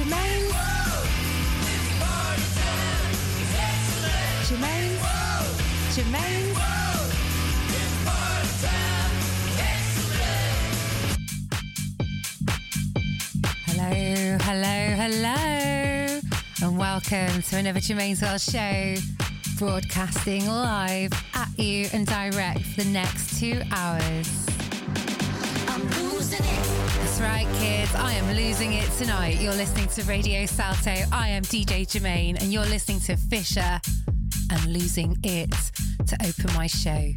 Germaine. Germaine. Germaine. Hello, hello, hello, and welcome to another Germaine's World show, broadcasting live at you and direct for the next two hours. Right, kids. I am losing it tonight. You're listening to Radio Salto. I am DJ Germaine, and you're listening to Fisher and Losing It to open my show.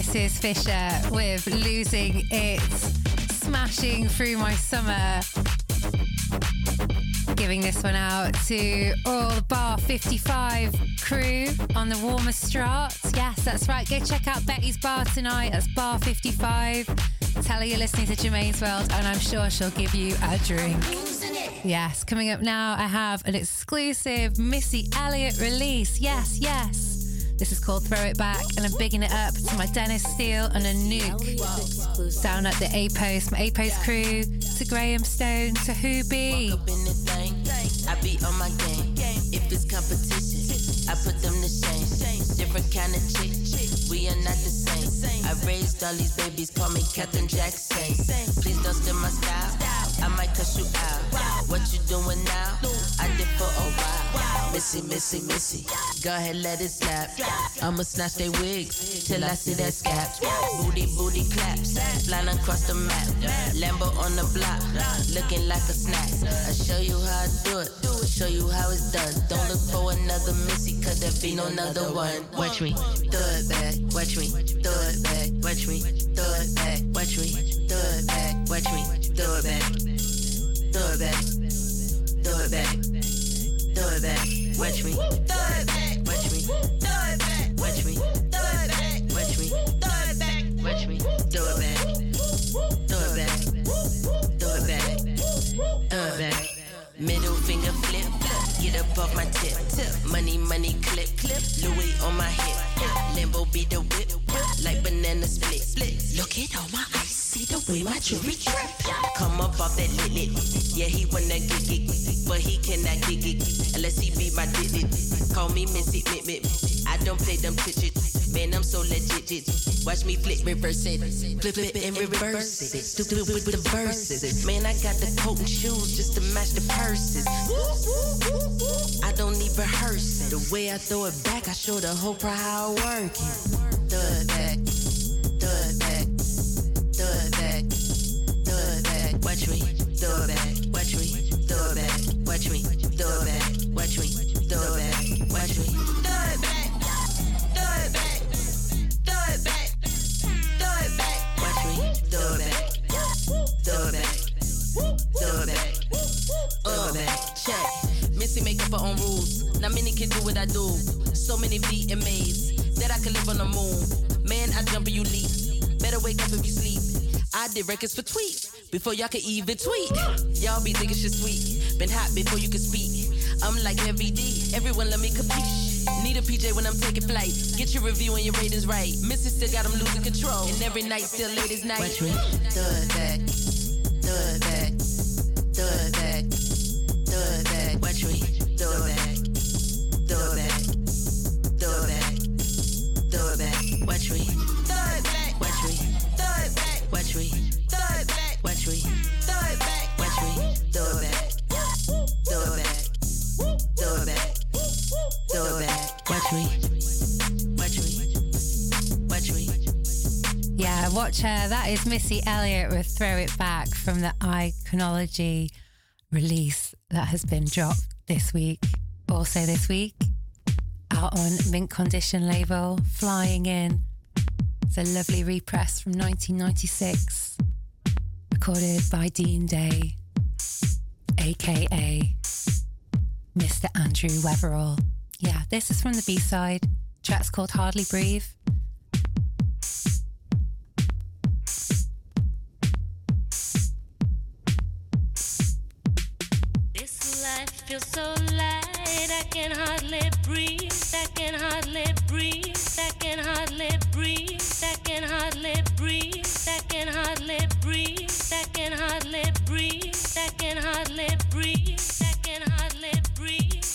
This is Fisher with Losing It, smashing through my summer. Giving this one out to all the Bar 55 crew on the Warmer Strat. Yes, that's right. Go check out Betty's Bar tonight. That's Bar 55. Tell her you're listening to Germaine's World, and I'm sure she'll give you a drink. Yes, coming up now, I have an exclusive Missy Elliott release. Yes, yes. This is called Throw It Back, and I'm bigging it up to my Dennis Steele and a nuke down at the A Post, my A Post crew, to Graham Stone, to Who Be. I be on my game. If it's competition, I put them to shame. Different kind of chick, we are not the same. I raised all these babies, call me Captain Jackson. Please don't steal my style. I might cuss you out. What you doing now? I did for a while. Missy, missy, missy. Go ahead, let it snap. I'ma snatch they wigs till I see that scap. Booty, booty claps. Flying across the map. Lambo on the block. Looking like a snack. I show you how I do it. Show you how it's done. Don't look for another missy, cause there be no another one. Watch me. Do it back. Watch me. Do it back. Watch me. Do it back. Watch me. Do it back. Watch me. Do it back. Do it back. Do it back. Do it back. Watch me. Do it back. Watch me. Do it back. Watch me. Do it back. Watch me. Do it back. Watch me. Do it back. Do it back. Do it back. Do it back. Middle finger flip. Get up off my tip. Money, money, clip, clip. Louis on my hip. Limbo be the whip. Like banana split. Look at all my eyes. See the way my jewelry drip. Come up off that lit lit. Yeah, he wanna get it. But he cannot get it. Unless he be my digit. Call me Missy Mit. I don't play them pitches. Man, I'm so legit. Watch me flip, reverse it. Flip it and reverse it. Stupid with the verses. Man, I got the coat and shoes just to match the purses. I don't need rehearsing. The way I throw it back, I show the whole crowd start working. Thug that, thug that, thug that, thug that. Watch me, thug back, watch me, thug back, watch me, thug back, watch me, thug back, watch me, thug back. Check. Missy up her own rules. Not many can do what I do. So many VMAs that I could live on the moon. Man, I jump and you leap. Better wake up if you sleep. I did records for tweet before y'all could even tweet. Y'all be thinking shit sweet. Been hot before you could speak. I'm like heavy D. Everyone let me compete. Need a PJ when I'm taking flight. Get your review and your ratings right. Missy still got them losing control. And every night still late as night. Watch me. Do it back. Do it back. Do it back. Do it back. Watch me. Do it back. Do Watch me. Throw it back. Watch me. Throw it back. Watch me. Throw it back. Watch me. Throw it back. Do it back. Do it back. Do it back. What we? What we? What? Yeah, watch her. That is Missy Elliott with Throw It Back from the Iconology release that has been dropped this week. Also, this week, out on Mint Condition label, Flying In. It's a lovely repress from 1996, recorded by Dean Day, aka Mr. Andrew Weatherall. Yeah, this is from the B side. Track's called Hardly Breathe. This life feels so light, I can hardly breathe. I can hardly breathe. I can hardly breathe. I can hardly breathe. I can hardly breathe. I can hardly breathe. I can hardly breathe. I can hardly breathe.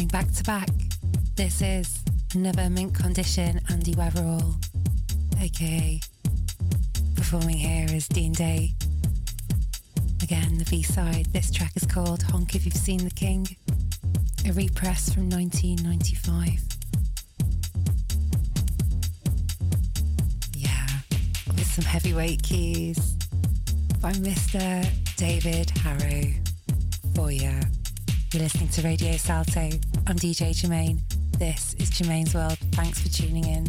Going back to back. This is another mint condition Andy Weatherall, aka performing here is Dean Day. Again, the B side. This track is called Honk If You've Seen the King, a repress from 1995. Yeah, with some heavyweight keys by Mr. David Harrow. For you. You're listening to Radio Salto. I'm DJ Germaine. This is Germaine's World. Thanks for tuning in.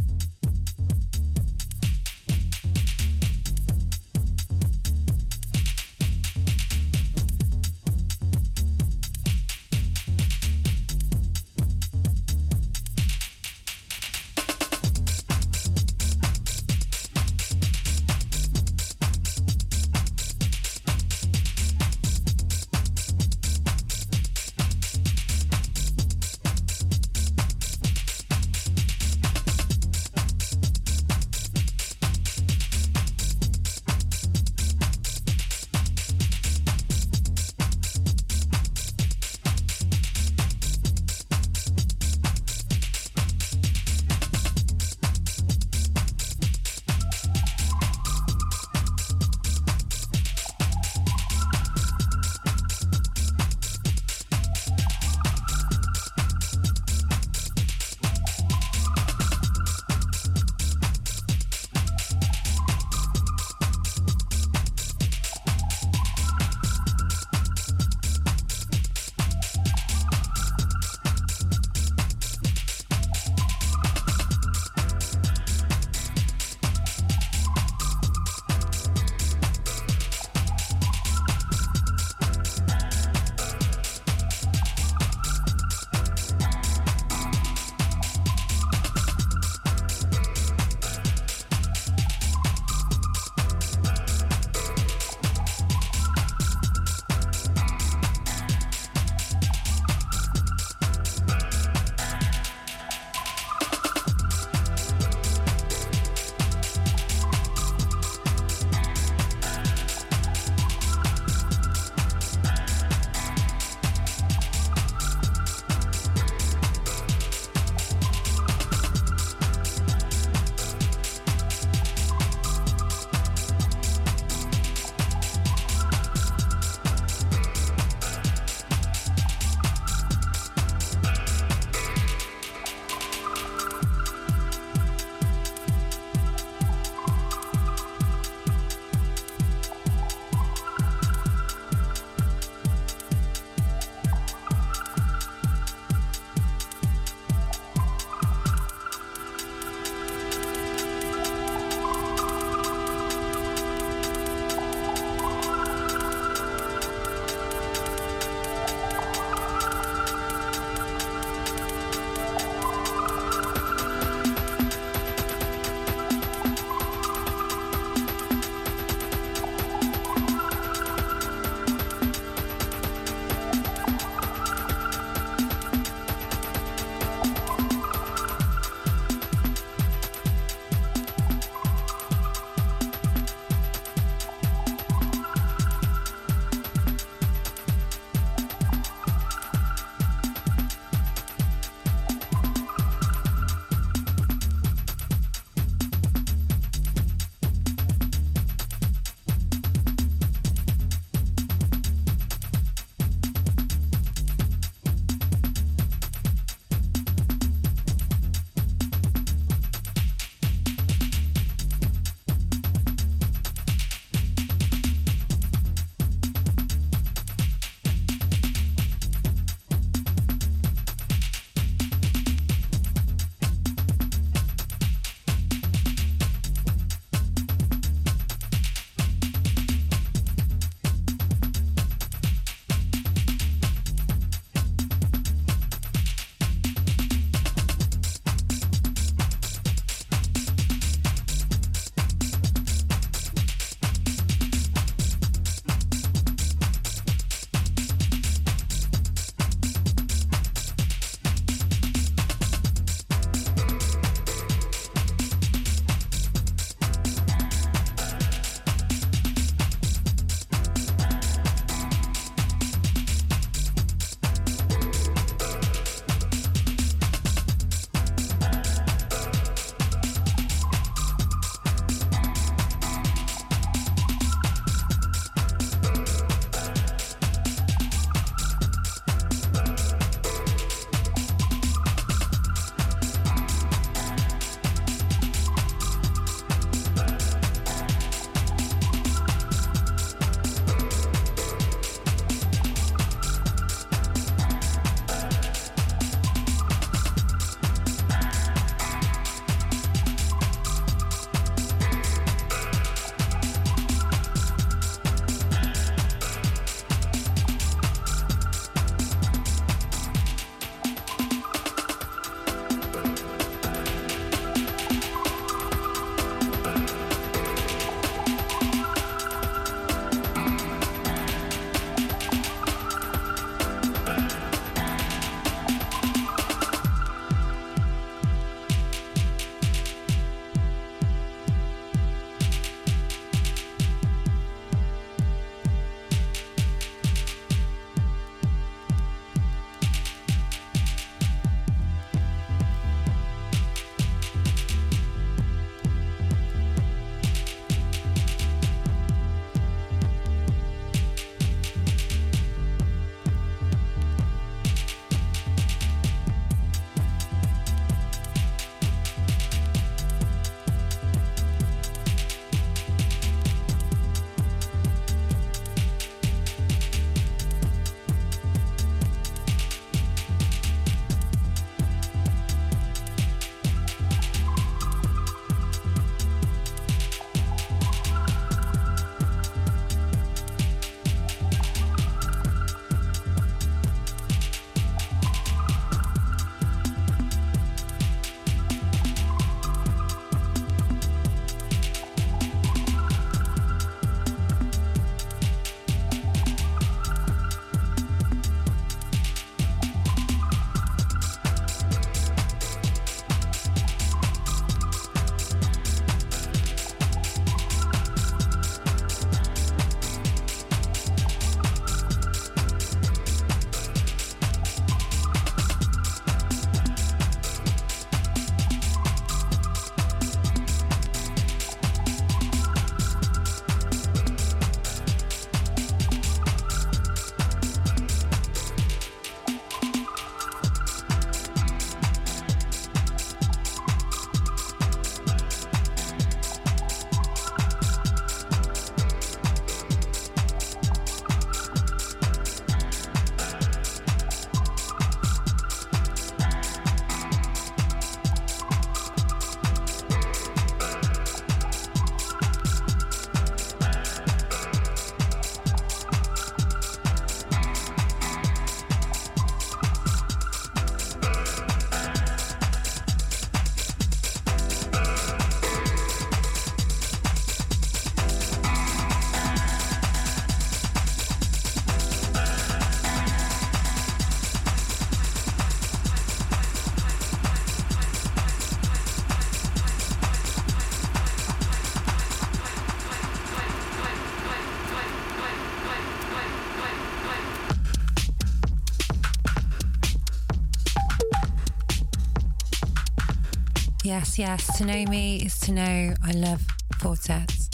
Yes, yes. To know me is to know I love quartets.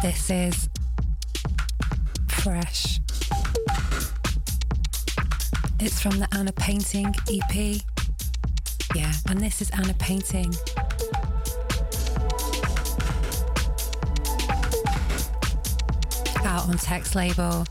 This is fresh. It's from the Anna Painting EP. Yeah, and this is Anna Painting. Out on Text Label.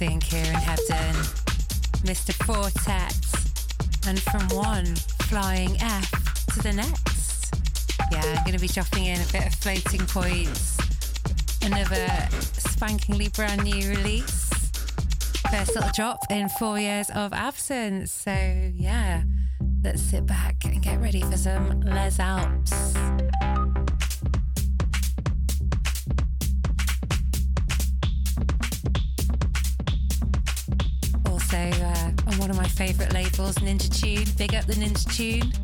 Amazing Kieran Hebden, Mr. Four Tet, and from one flying F to the next. Yeah, I'm going to be dropping in a bit of floating points. Another spankingly brand new release. First little drop in four years of absence. So, yeah, let's sit back and get ready for some LesAlpx. Favourite Ninja Tune. Big up the Ninja Tune.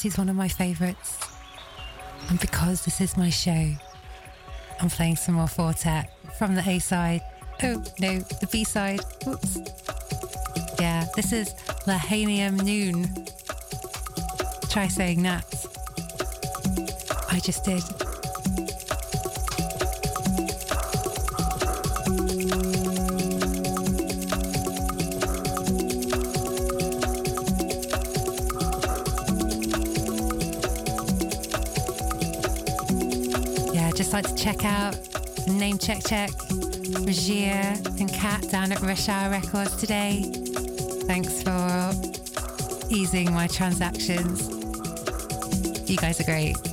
Because he's one of my favourites. And because this is my show, I'm playing some more Four Tet from the A side. Oh, no, the B side. Oops. Yeah, this is Lahaina Noon. Try saying that. I just did. Like to check out Name Check Check, Rajir and Kat down at Rush Hour Records today. Thanks for easing my transactions. You guys are great.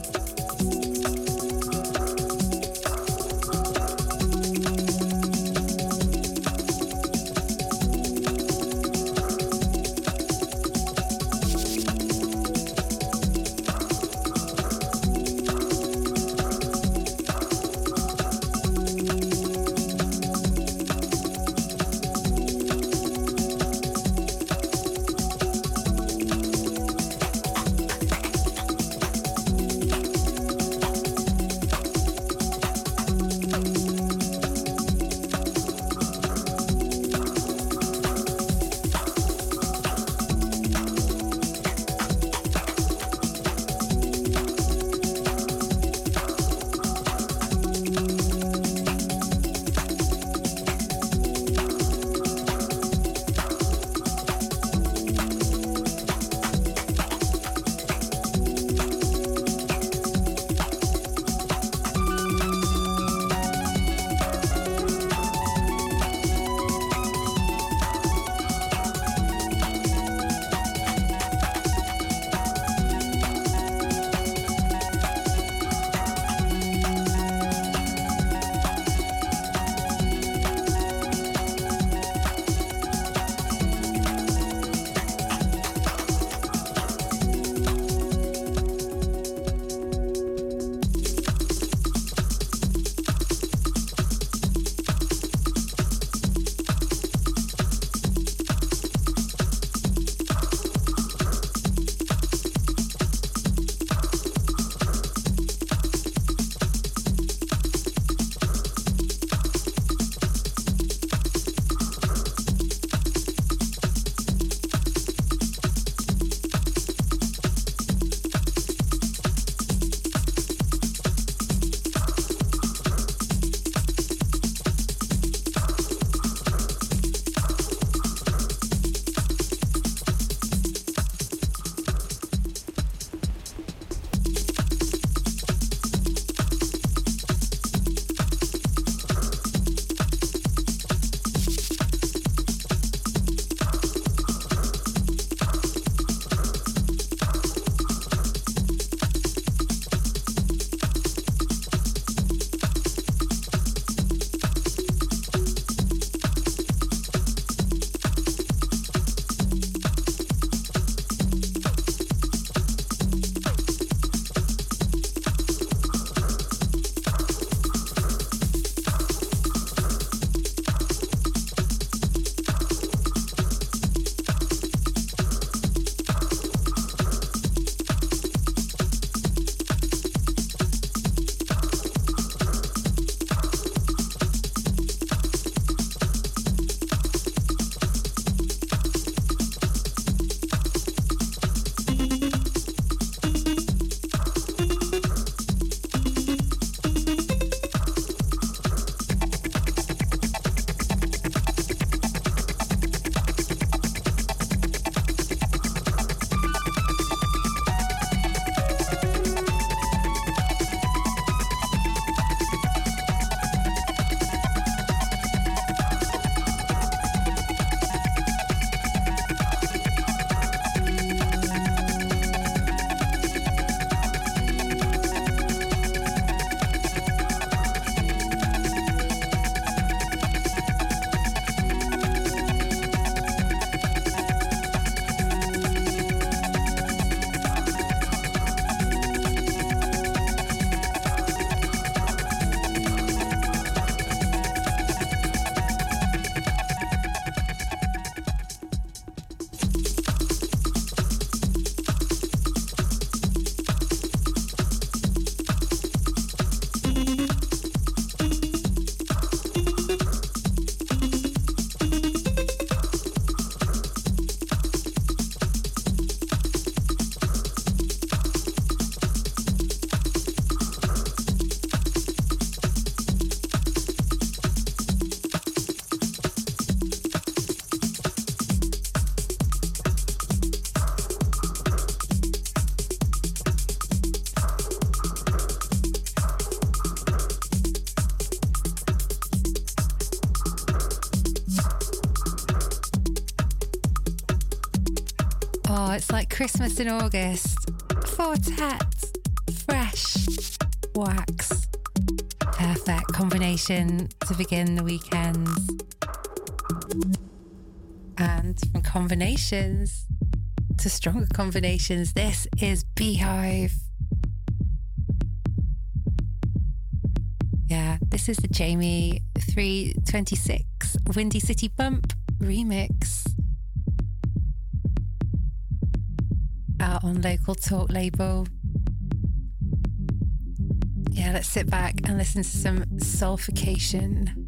Christmas in August. Quartet, fresh, wax. Perfect combination to begin the weekends. And from combinations to stronger combinations, this is Beehive. Yeah, this is the Jamie 326 Windy City Bump Talk label. Yeah, let's sit back and listen to some sulfication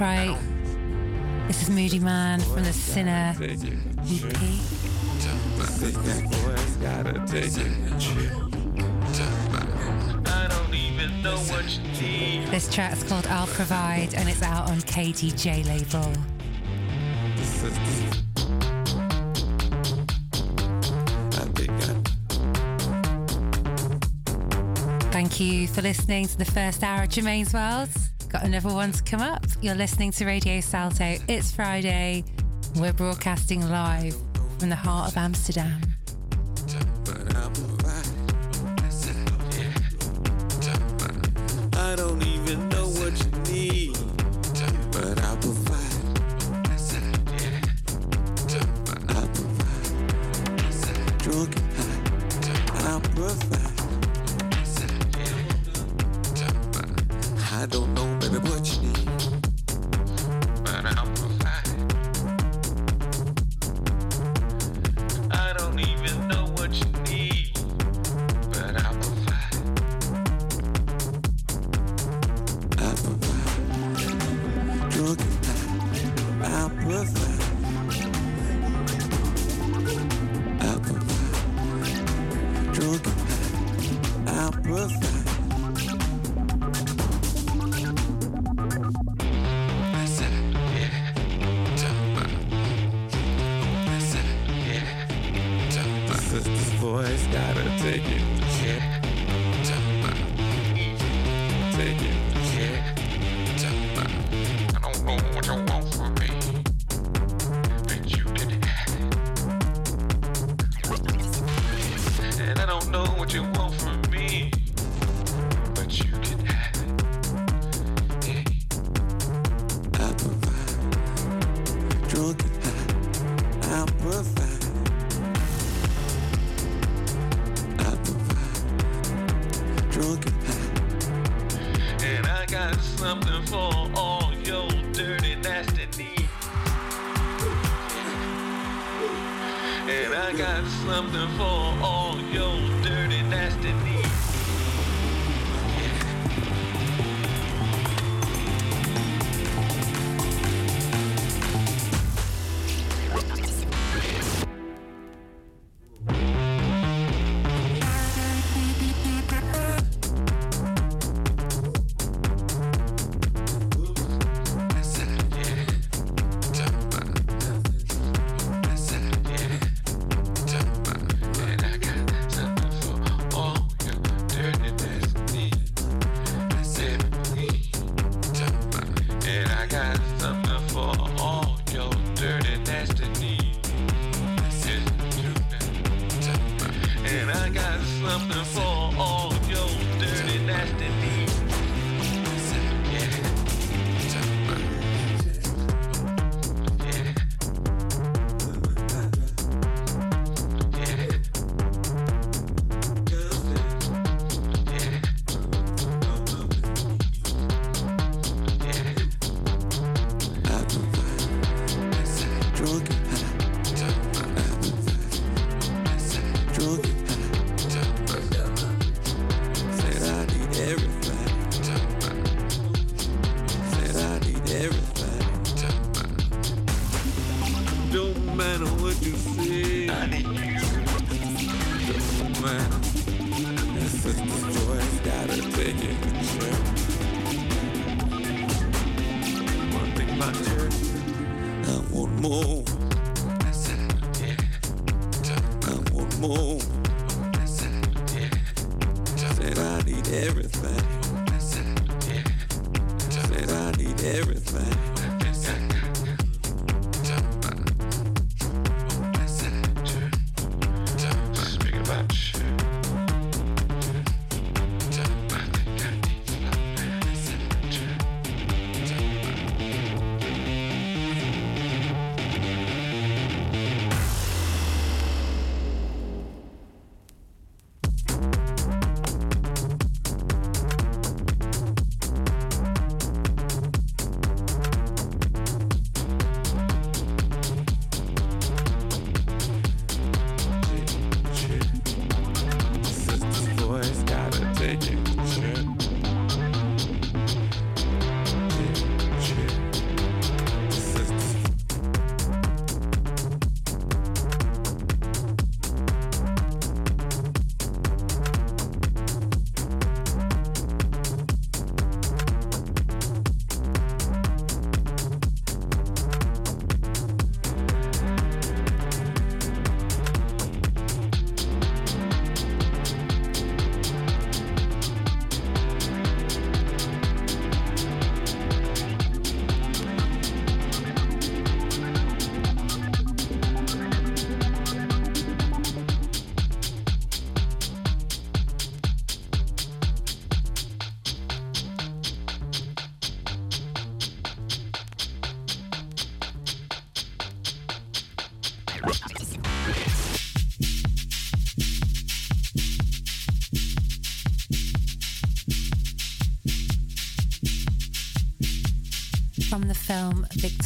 Right. This is Moodymann from The Sinner This track's called I'll Provide and it's out on KDJ label. Thank you for listening to the first hour of Germaine's World. Got another one to come up. You're listening to Radio Salto. It's Friday. We're broadcasting live from the heart of Amsterdam. pussy.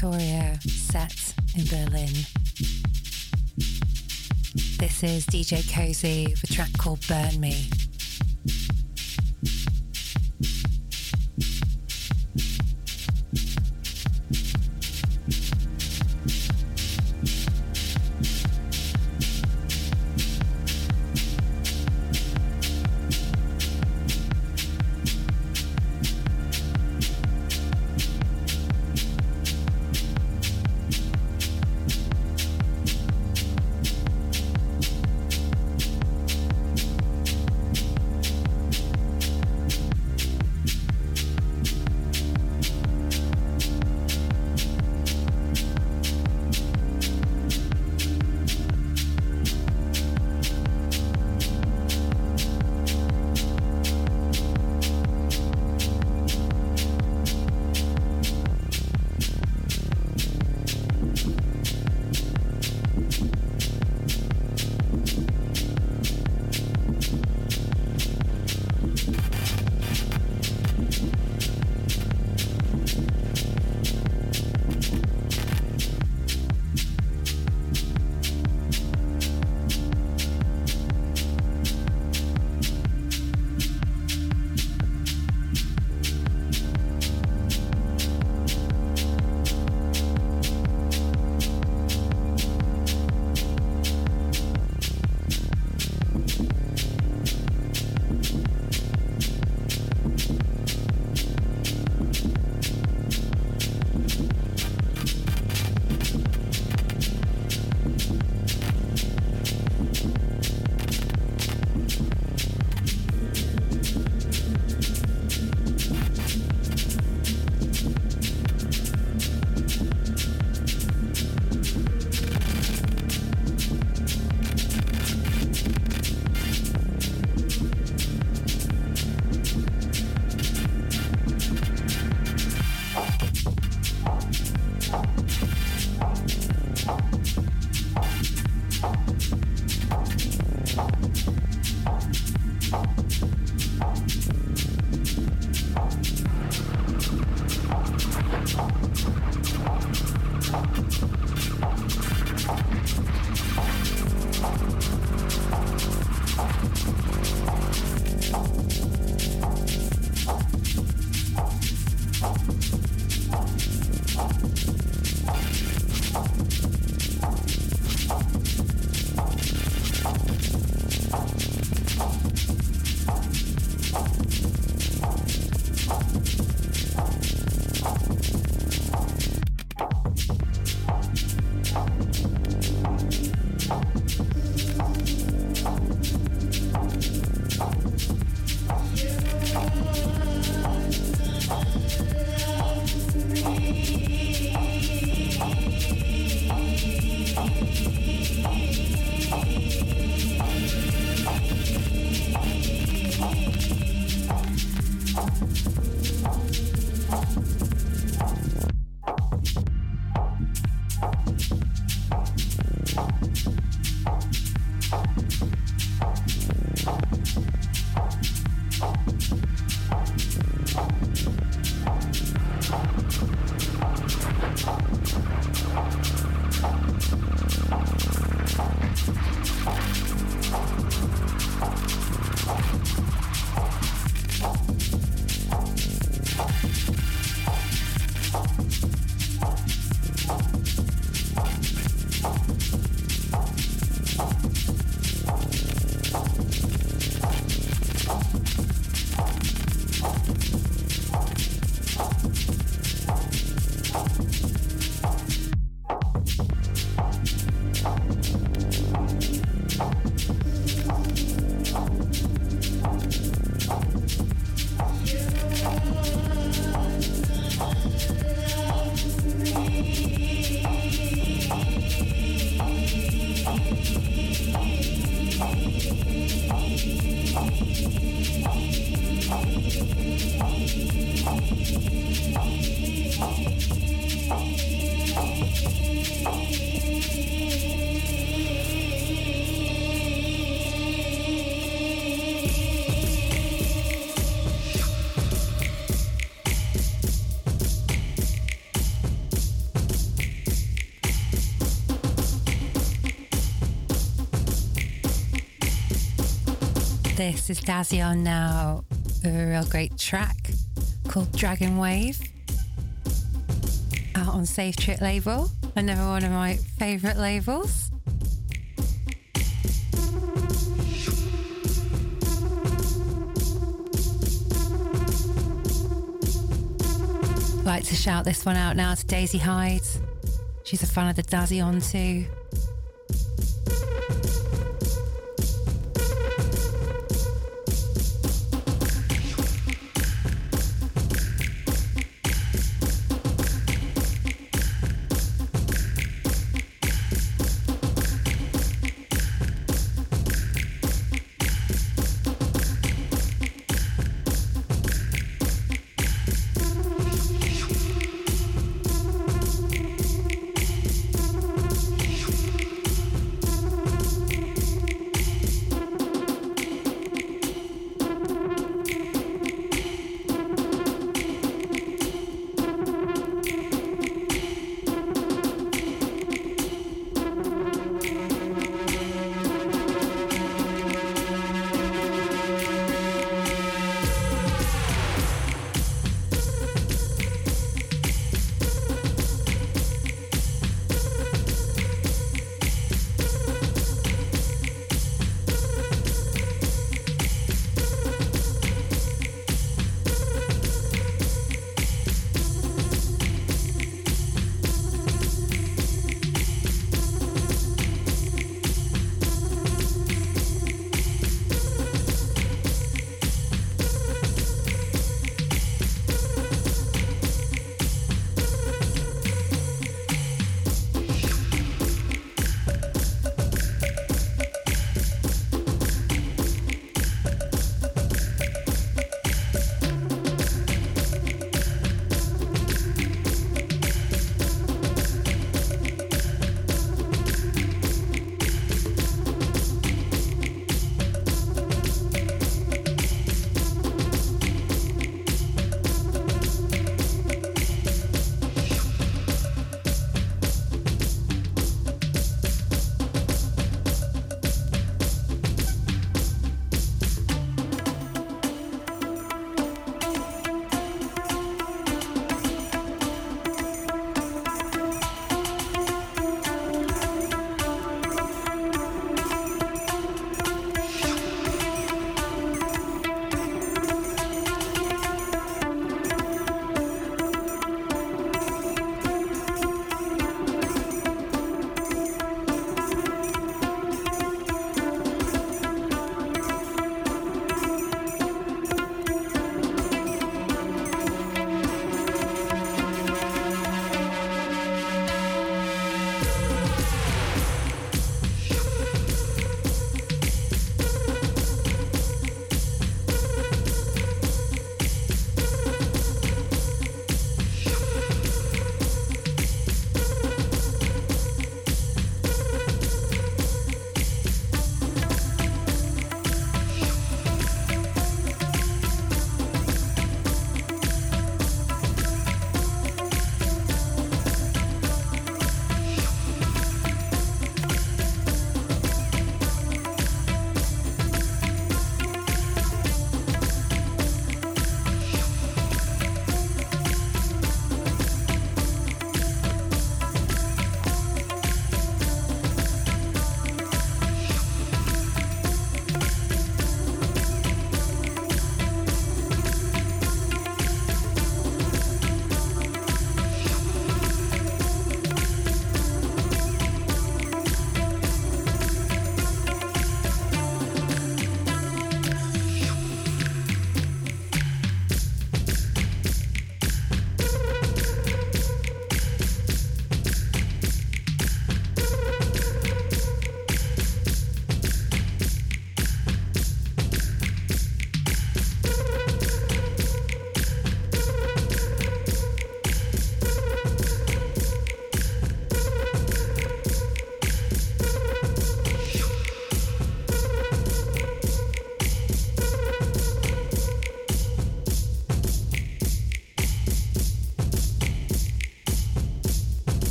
Victoria, set in Berlin. This is DJ Cozy with a track called Burn Me. This is Dazion now, a real great track called Dragon Wave, out on Safe Trip label, another one of my favourite labels. Like to shout this one out now to Daisy Hyde. She's a fan of the Dazion too.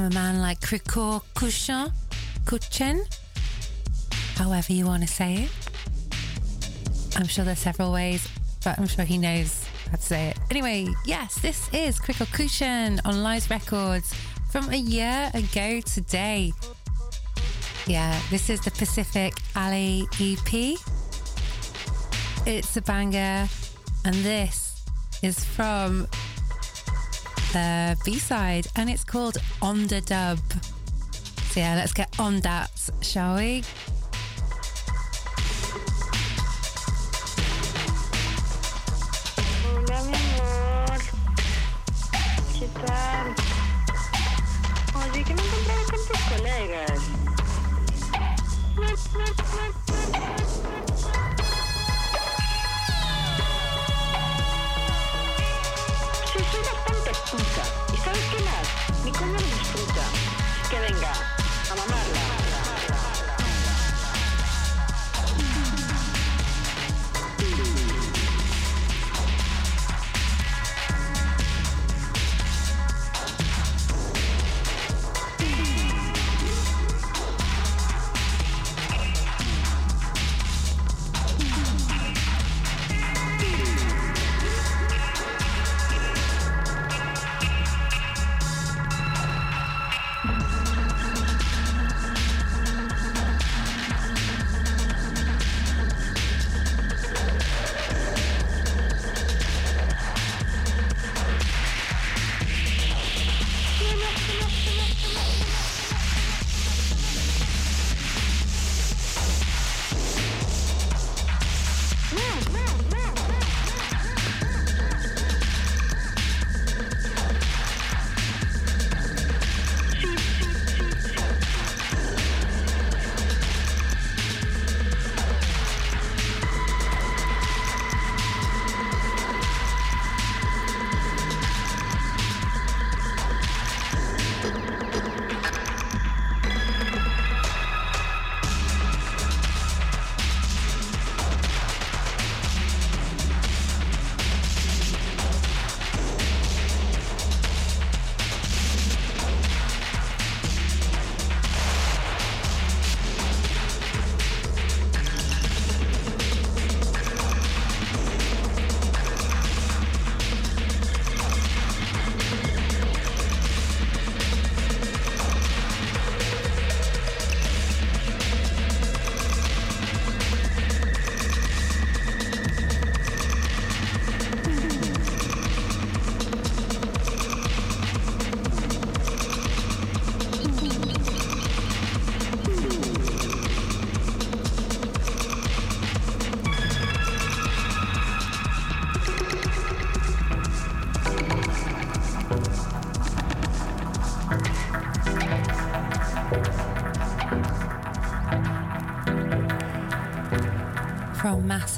From a man like Krikor Kushan, Kuchen, however you want to say it. I'm sure there's several ways, but I'm sure he knows how to say it. Anyway, yes, this is Krikor Kushan on Lies Records from a year ago today. Yeah, this is the Pacific Alley EP. It's a banger, and this is from the B side, and it's called On the Dub. So, yeah, let's get on that, shall we?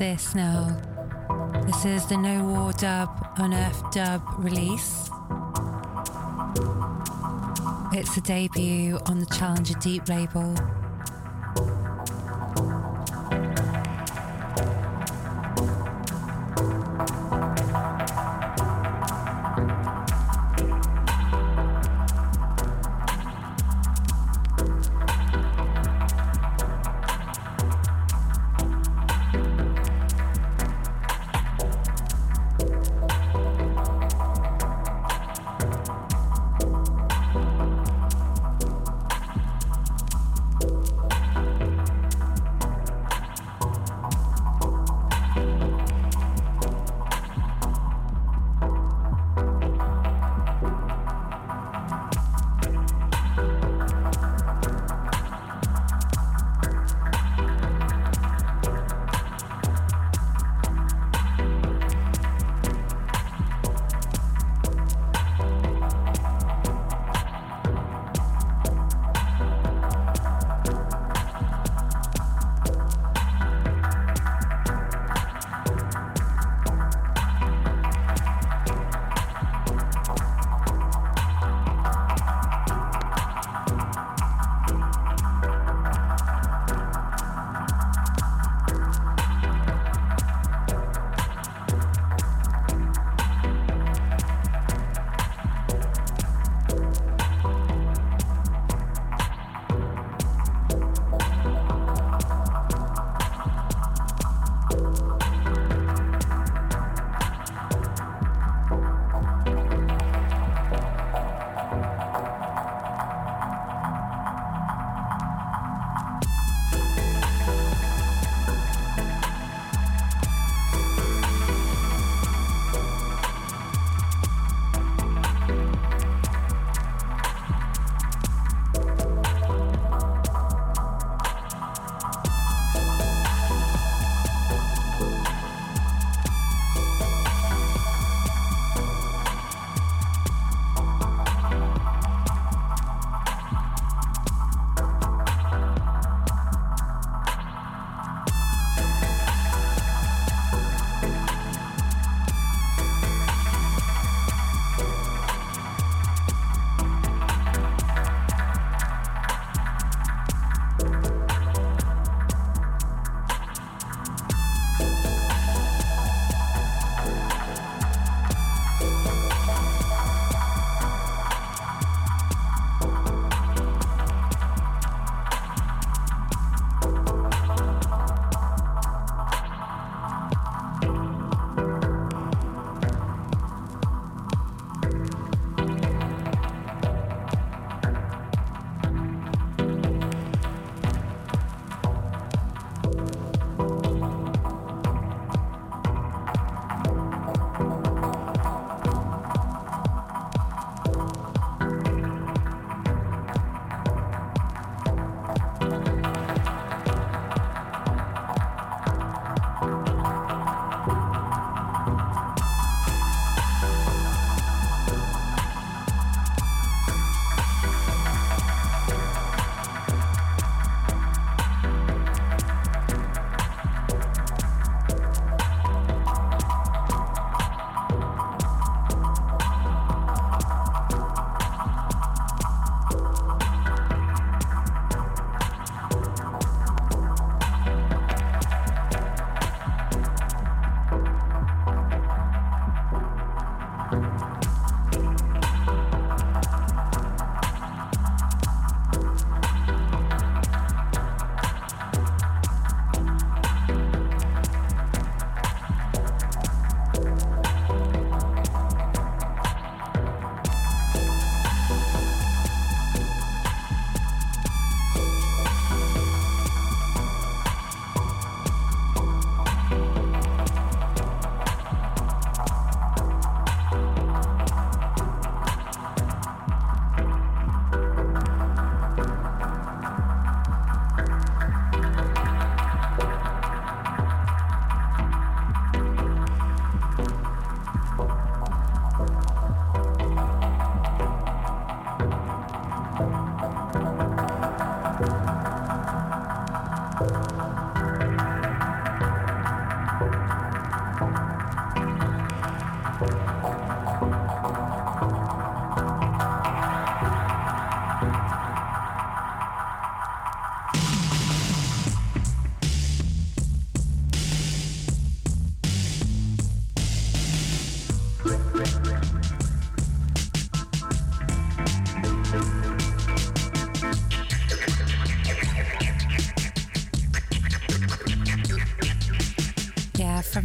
Massis now. This is the No War Dub on Earth Dub release. It's a debut on the Challenger Deep label.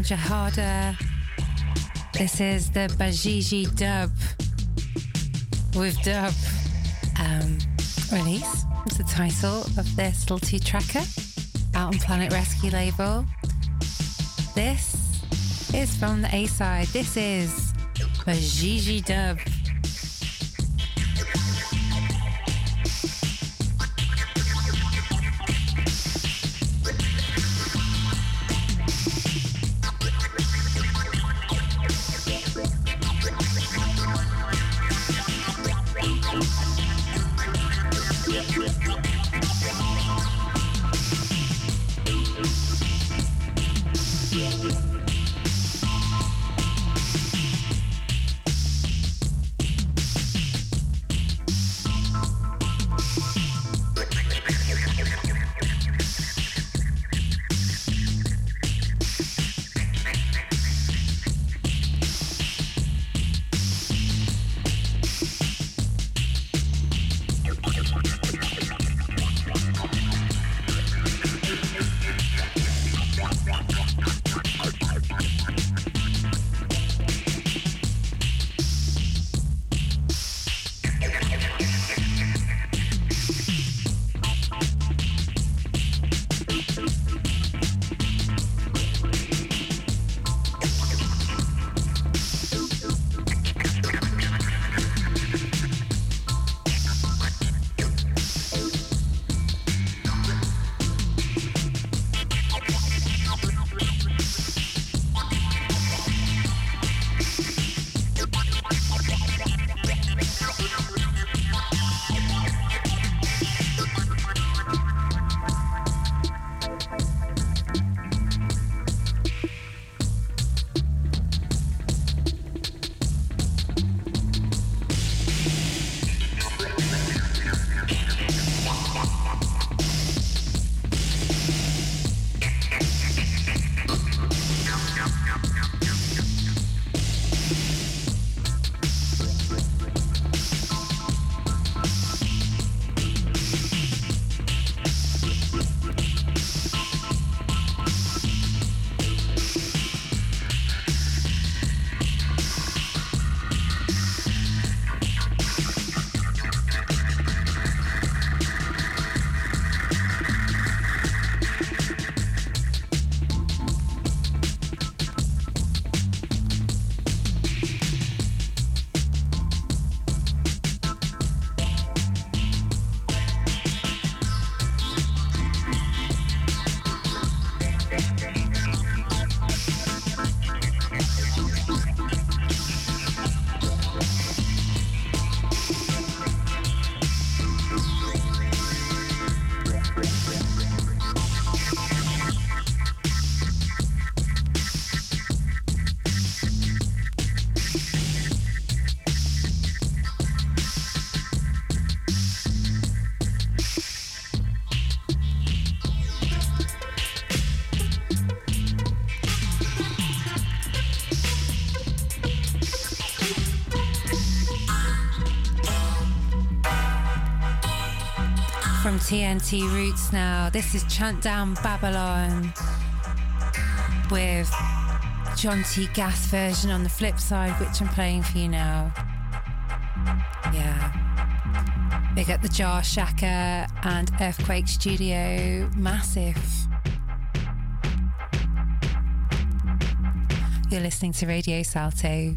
Jahada. This is the Bajiji dub with dub um, release. It's the title of this little two tracker out on Planet Rescue label. This is from the A side. This is Bajiji dub. TNT Roots now. This is Chant Down Babylon with John T. Gas version on the flip side, which I'm playing for you now. Yeah. Big up the Jah Shaka and Earthquake Studio. Massive. You're listening to Radio Salto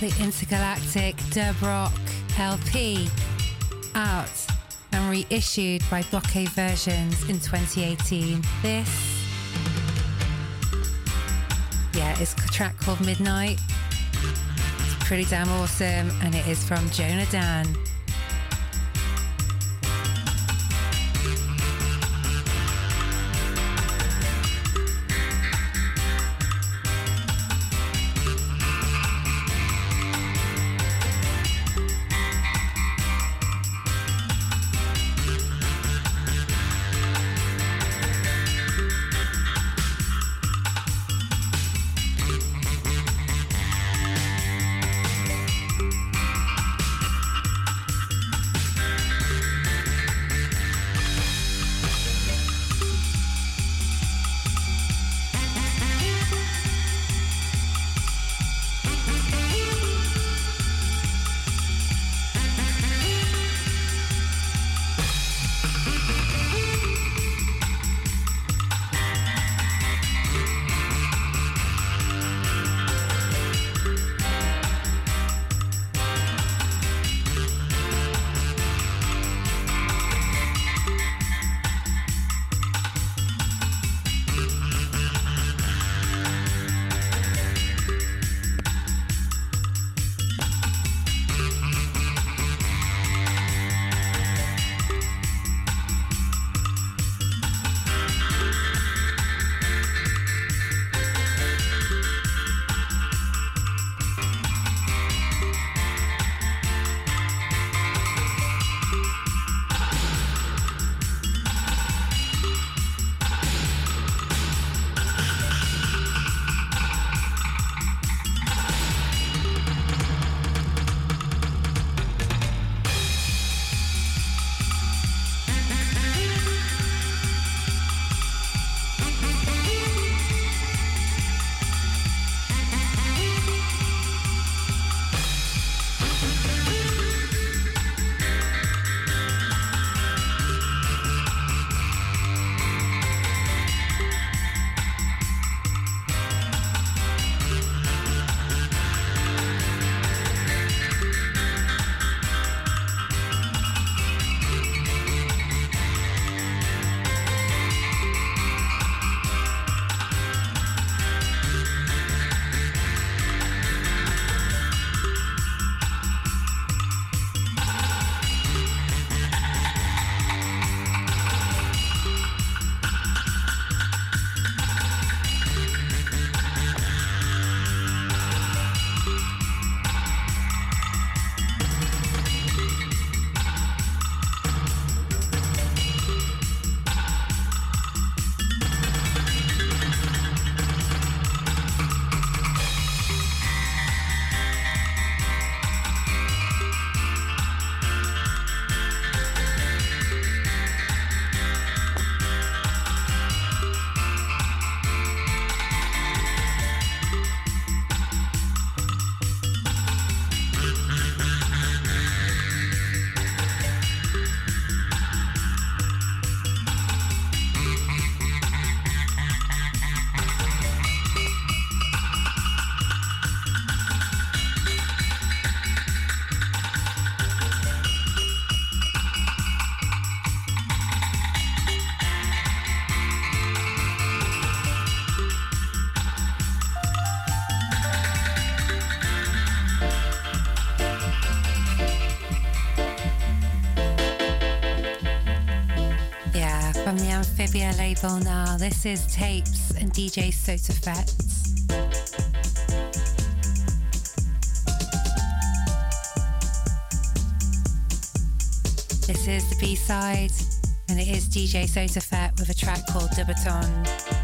the Intergalactic Dub Rock LP, out and reissued by Blockade Versions in 2018. This, yeah, it's a track called Midnight. It's pretty damn awesome, and it is from Jonah Dan. Amphibia now. This is Tapes and DJ Sotofett's. This is the B side, and it is DJ Sotofett with a track called Dubaton.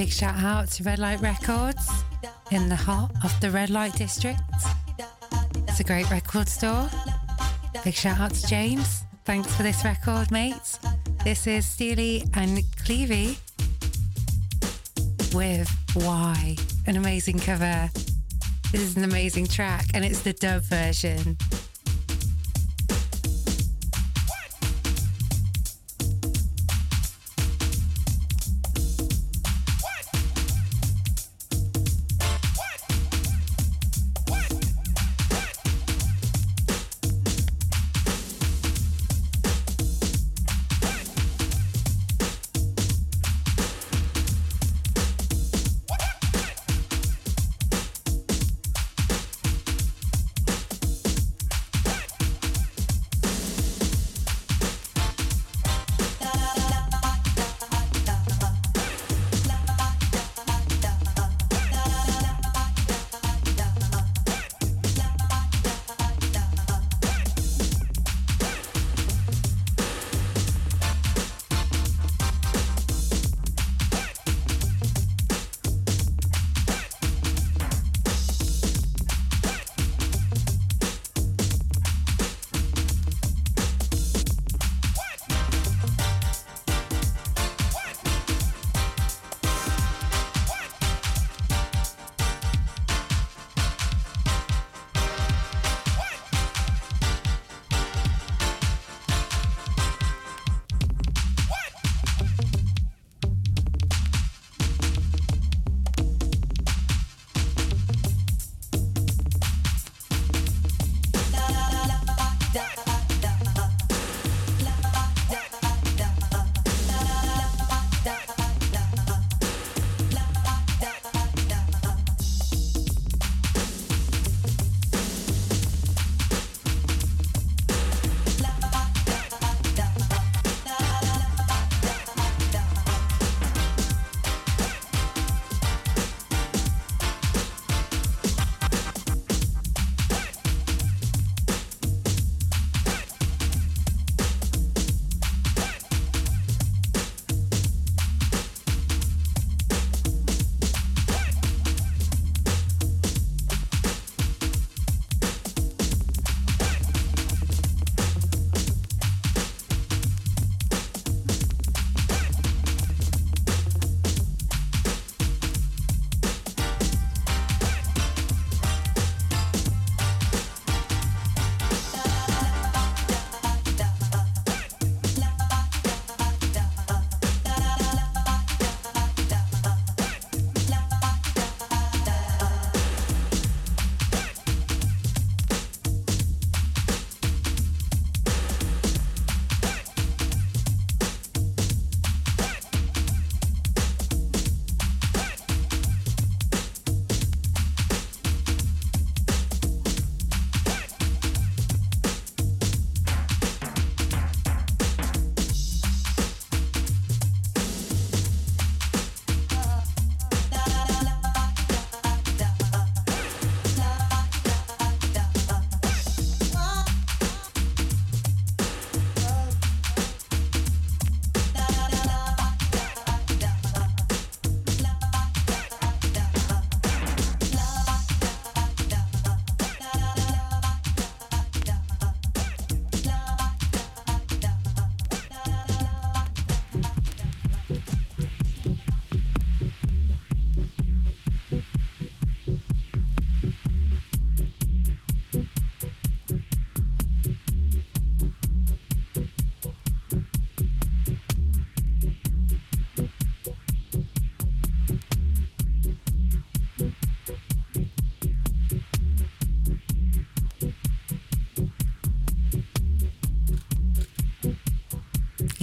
Big shout out to Red Light Records in the heart of the Red Light District. It's a great record store. Big shout out to James. Thanks for this record, mates. This is Steely and Clevie with Why, an amazing cover. This is an amazing track, and it's the dub version.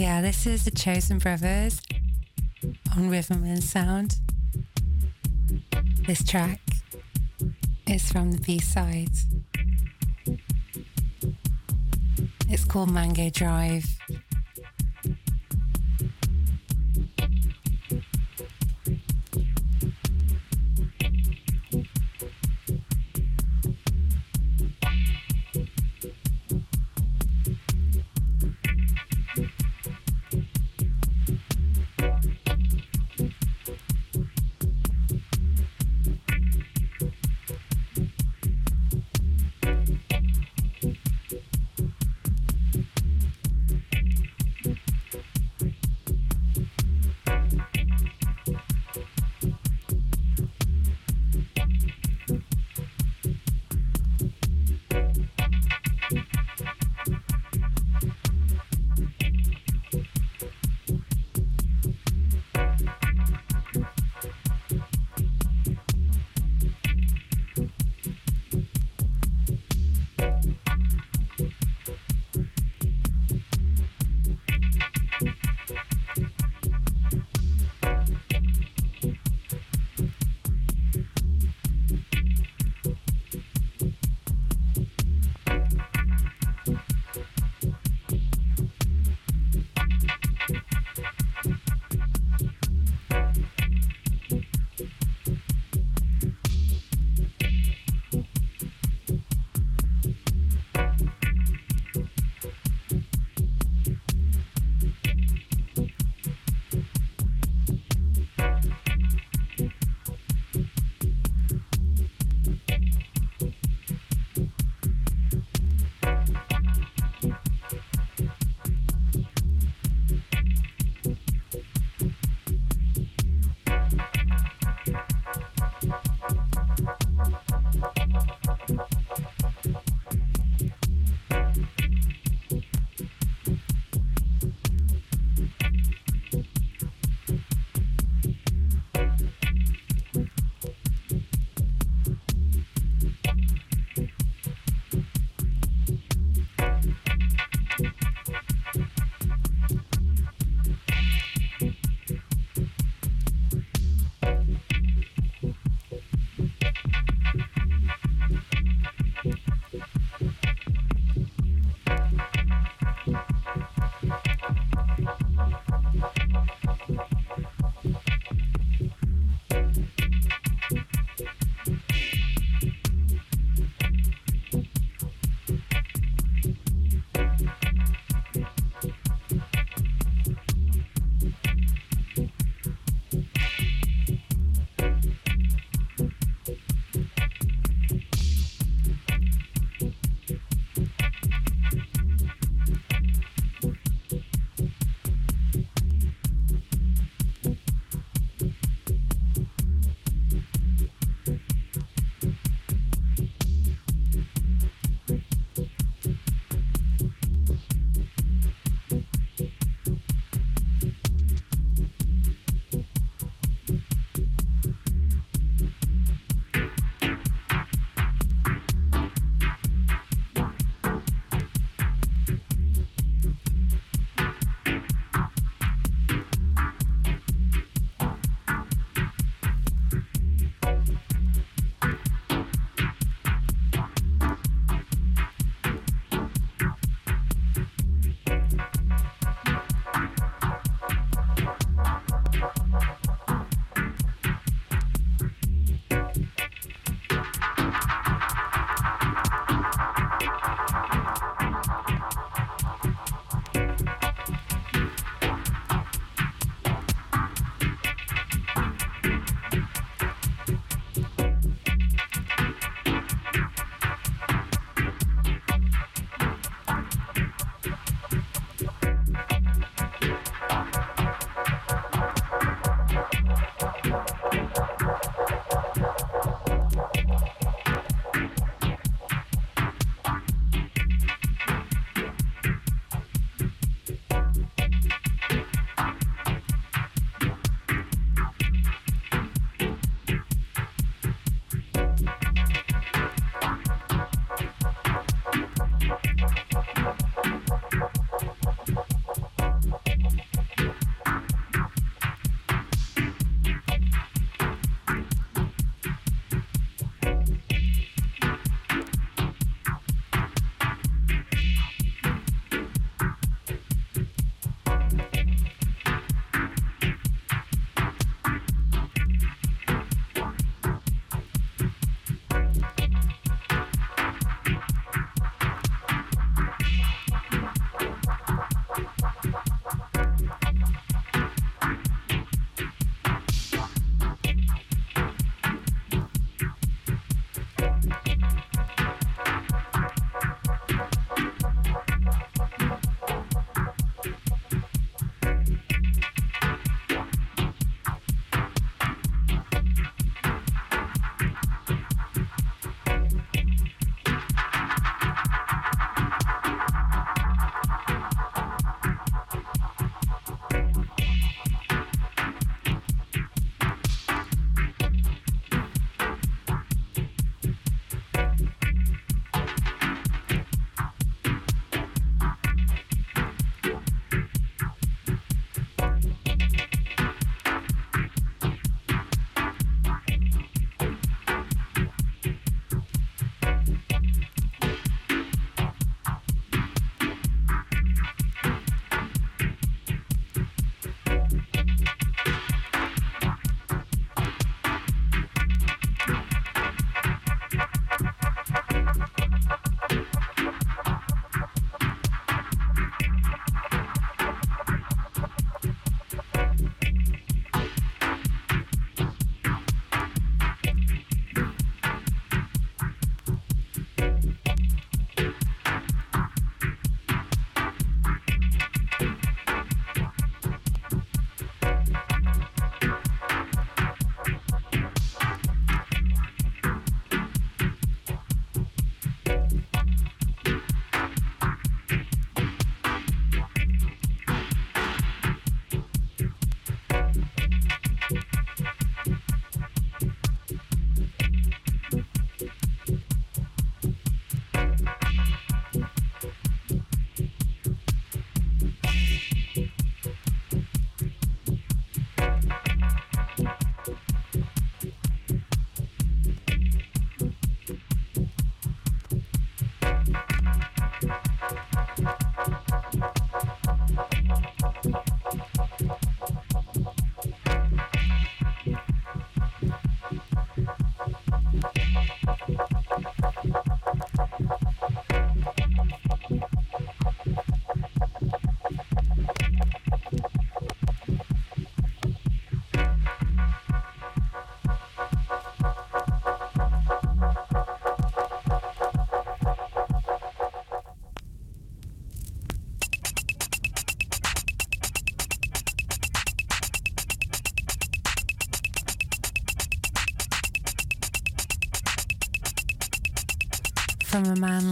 Yeah, this is the Chosen Brothers on Rhythm and Sound. This track is from the B side. It's called Mango Drive.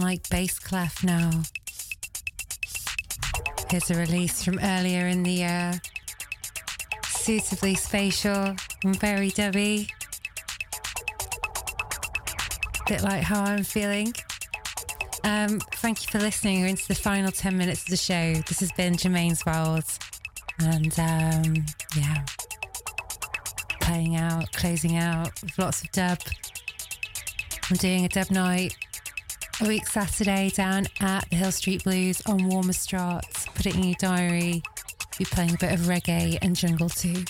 Like Bass Clef now. Here's a release from earlier in the year. Suitably spatial and very dubby. Bit like how I'm feeling. Um, thank you for listening. We're into the final 10 minutes of the show. This has been Germaine's World. And um, yeah, playing out, closing out with lots of dub. I'm doing a dub night a week Saturday down at the Hill Street Blues on Warmoesstraat. Put it in your diary. Be playing a bit of reggae and jungle too.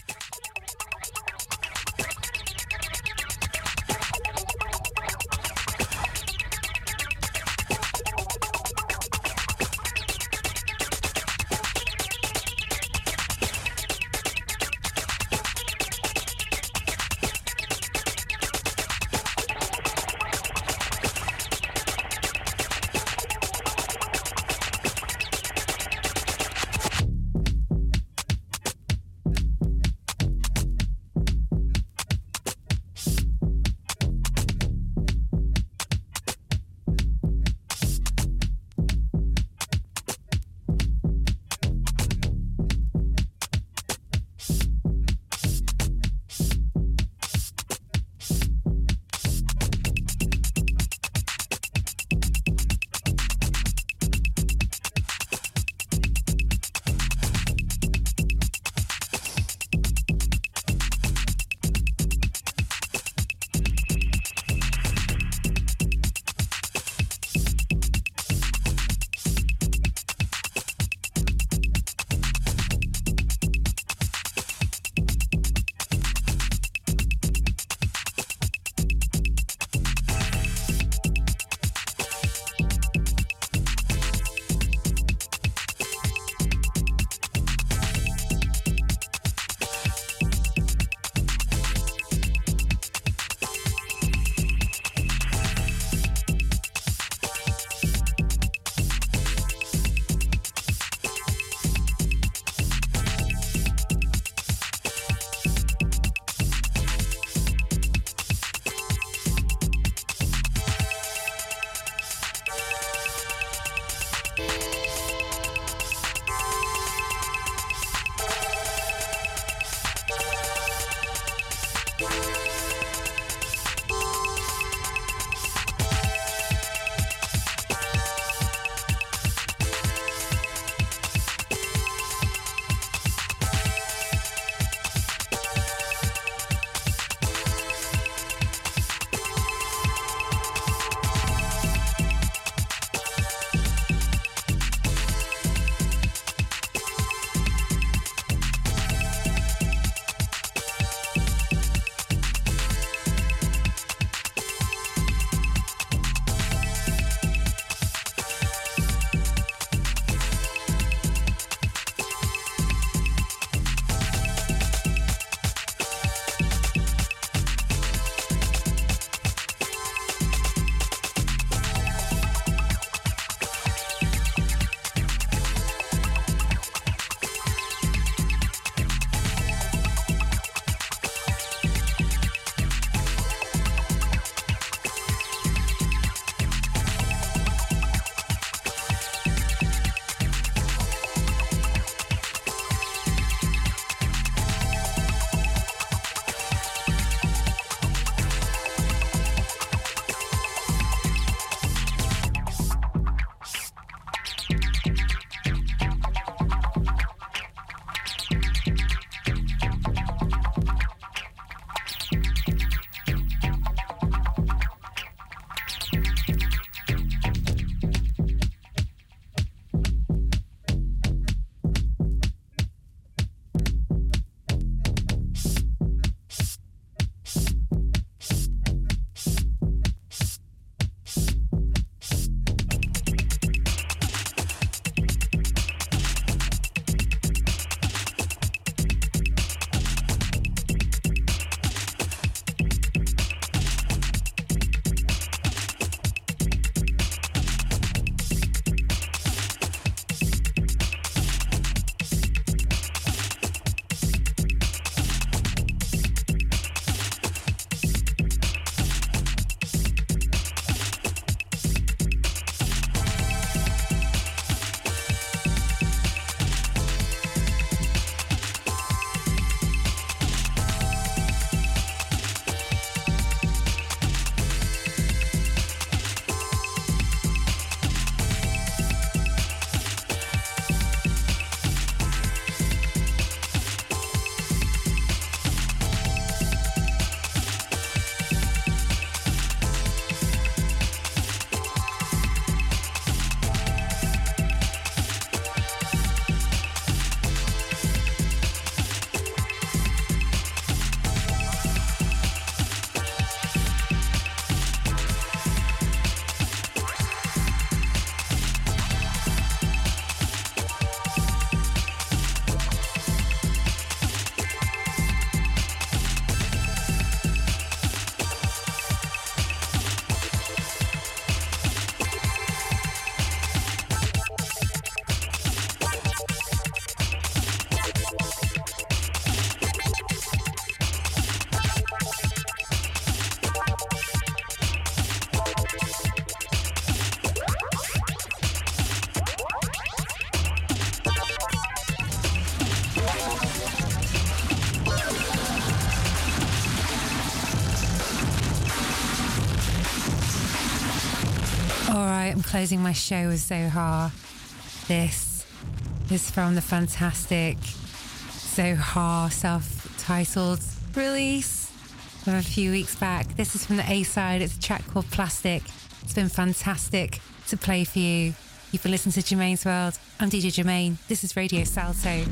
Closing my show with Zohar. This is from the fantastic Zohar self-titled release from a few weeks back. This is from the A side. It's a track called Plastic. It's been fantastic to play for you. You've been listening to Germaine's World. I'm DJ Germaine. This is Radio Salto.